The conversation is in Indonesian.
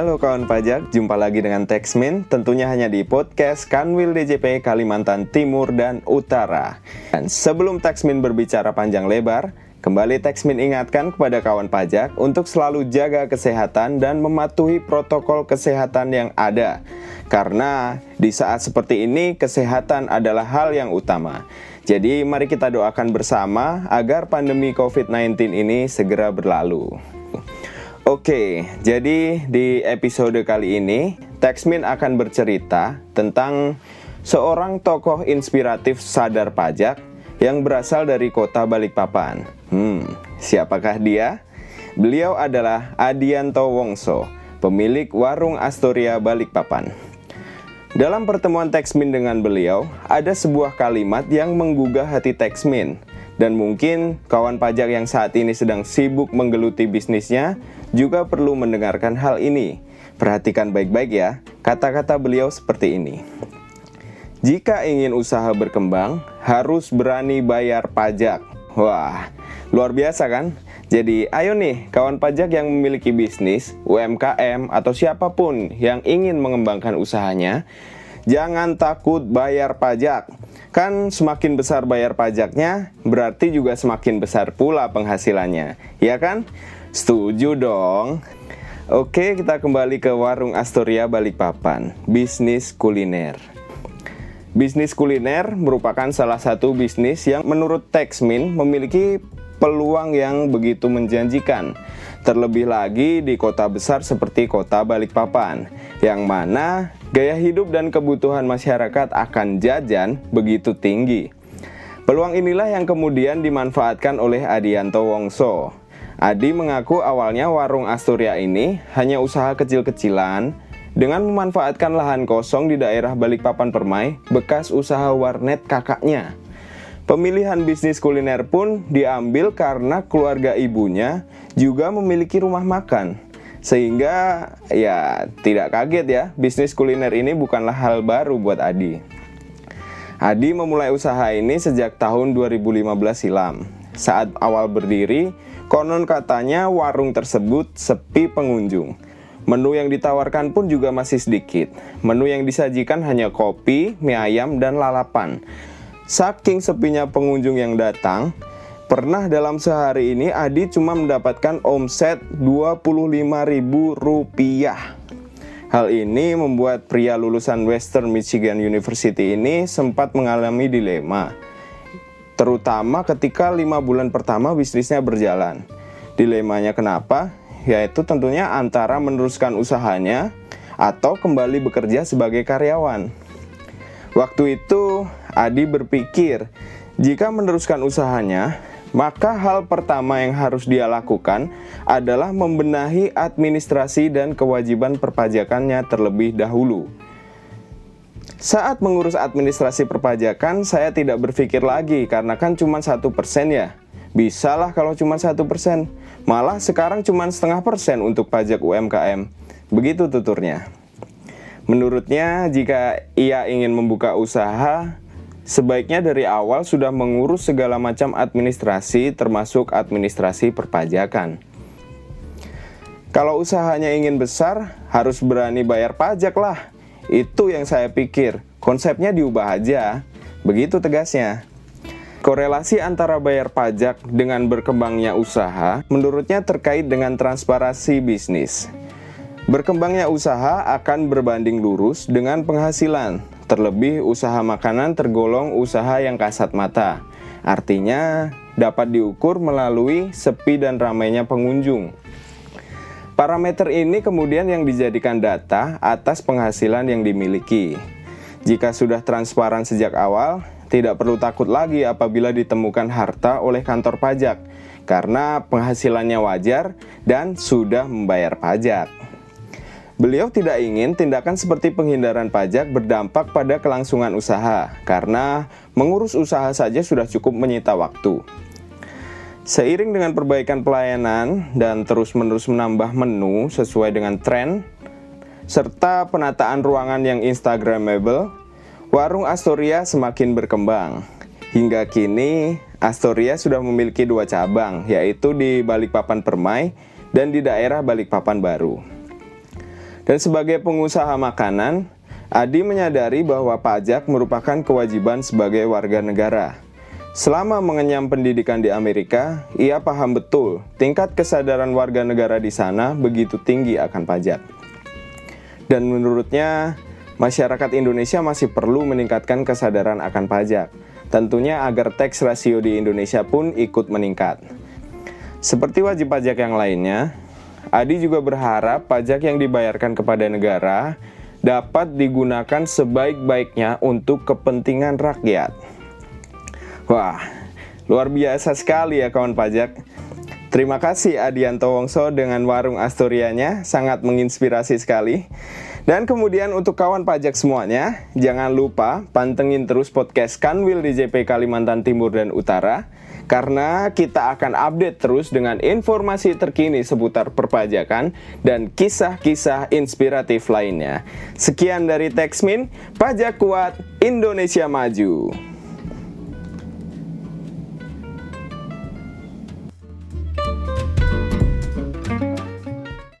Halo kawan pajak, jumpa lagi dengan Texmin, tentunya hanya di podcast Kanwil DJP Kalimantan Timur dan Utara. Dan sebelum Texmin berbicara panjang lebar, kembali Texmin ingatkan kepada kawan pajak untuk selalu jaga kesehatan dan mematuhi protokol kesehatan yang ada. Karena di saat seperti ini, kesehatan adalah hal yang utama. Jadi mari kita doakan bersama agar pandemi COVID-19 ini segera berlalu. Oke, jadi di episode kali ini Texmin akan bercerita tentang seorang tokoh inspiratif sadar pajak yang berasal dari kota Balikpapan. Hmm, siapakah dia? Beliau adalah Adianto Wongso, pemilik warung Astoria Balikpapan. Dalam pertemuan Texmin dengan beliau, ada sebuah kalimat yang menggugah hati Texmin dan mungkin kawan pajak yang saat ini sedang sibuk menggeluti bisnisnya juga perlu mendengarkan hal ini. Perhatikan baik-baik ya, kata-kata beliau seperti ini. Jika ingin usaha berkembang, harus berani bayar pajak. Wah, luar biasa kan? Jadi, ayo nih, kawan pajak yang memiliki bisnis, UMKM, atau siapa pun yang ingin mengembangkan usahanya, jangan takut bayar pajak. Kan semakin besar bayar pajaknya, berarti juga semakin besar pula penghasilannya, ya kan? Setuju dong. Oke, kita kembali ke warung Astoria Balikpapan, bisnis kuliner. Bisnis kuliner merupakan salah satu bisnis yang menurut Texmin memiliki peluang yang begitu menjanjikan. Terlebih lagi di kota besar seperti kota Balikpapan, yang mana gaya hidup dan kebutuhan masyarakat akan jajan begitu tinggi. Peluang inilah yang kemudian dimanfaatkan oleh Adianto Wongso. Adi mengaku awalnya warung Astoria ini hanya usaha kecil-kecilan dengan memanfaatkan lahan kosong di daerah Balikpapan Permai bekas usaha warnet kakaknya. Pemilihan bisnis kuliner pun diambil karena keluarga ibunya juga memiliki rumah makan. Sehingga ya tidak kaget ya, bisnis kuliner ini bukanlah hal baru buat Adi. Adi memulai usaha ini sejak tahun 2015 silam. Saat awal berdiri, konon katanya warung tersebut sepi pengunjung. Menu yang ditawarkan pun juga masih sedikit. Menu yang disajikan hanya kopi, mie ayam, dan lalapan. Saking sepinya pengunjung yang datang, Pernah dalam sehari ini Adi cuma mendapatkan omset Rp25.000. Hal ini membuat pria lulusan Western Michigan University ini sempat mengalami dilema. Terutama ketika lima bulan pertama bisnisnya berjalan. Dilemanya kenapa? Yaitu tentunya antara meneruskan usahanya atau kembali bekerja sebagai karyawan. Waktu itu Adi berpikir, jika meneruskan usahanya, maka hal pertama yang harus dia lakukan adalah membenahi administrasi dan kewajiban perpajakannya terlebih dahulu. Saat mengurus administrasi perpajakan, saya tidak berpikir lagi karena kan cuma satu persen ya. Bisalah kalau cuma satu persen. Malah sekarang cuma setengah persen untuk pajak UMKM. Begitu tuturnya. Menurutnya, jika ia ingin membuka usaha, Sebaiknya dari awal sudah mengurus segala macam administrasi termasuk administrasi perpajakan. Kalau usahanya ingin besar, harus berani bayar pajak lah. Itu yang saya pikir. Konsepnya diubah aja. Begitu tegasnya. Korelasi antara bayar pajak dengan berkembangnya usaha menurutnya terkait dengan transparansi bisnis. Berkembangnya usaha akan berbanding lurus dengan penghasilan, Terlebih usaha makanan tergolong usaha yang kasat mata. Artinya dapat diukur melalui sepi dan ramainya pengunjung. Parameter ini kemudian yang dijadikan data atas penghasilan yang dimiliki. Jika sudah transparan sejak awal, tidak perlu takut lagi apabila ditemukan harta oleh kantor pajak, karena penghasilannya wajar dan sudah membayar pajak. Beliau tidak ingin tindakan seperti penghindaran pajak berdampak pada kelangsungan usaha, karena mengurus usaha saja sudah cukup menyita waktu. Seiring dengan perbaikan pelayanan dan terus-menerus menambah menu sesuai dengan tren, serta penataan ruangan yang Instagramable, warung Astoria semakin berkembang. Hingga kini, Astoria sudah memiliki dua cabang, yaitu di Balikpapan Permai dan di daerah Balikpapan Baru. Dan sebagai pengusaha makanan, Adi menyadari bahwa pajak merupakan kewajiban sebagai warga negara. Selama mengenyam pendidikan di Amerika, ia paham betul tingkat kesadaran warga negara di sana begitu tinggi akan pajak. Dan menurutnya, masyarakat Indonesia masih perlu meningkatkan kesadaran akan pajak. Tentunya agar tax rasio di Indonesia pun ikut meningkat. Seperti wajib pajak yang lainnya, Adi juga berharap pajak yang dibayarkan kepada negara dapat digunakan sebaik-baiknya untuk kepentingan rakyat. Wah, luar biasa sekali ya kawan pajak. Terima kasih Adianto Wongso dengan warung Asturianya, sangat menginspirasi sekali. Dan kemudian untuk kawan pajak semuanya, jangan lupa pantengin terus podcast Kanwil di JP Kalimantan Timur dan Utara karena kita akan update terus dengan informasi terkini seputar perpajakan dan kisah-kisah inspiratif lainnya. Sekian dari Texmin, Pajak Kuat Indonesia Maju.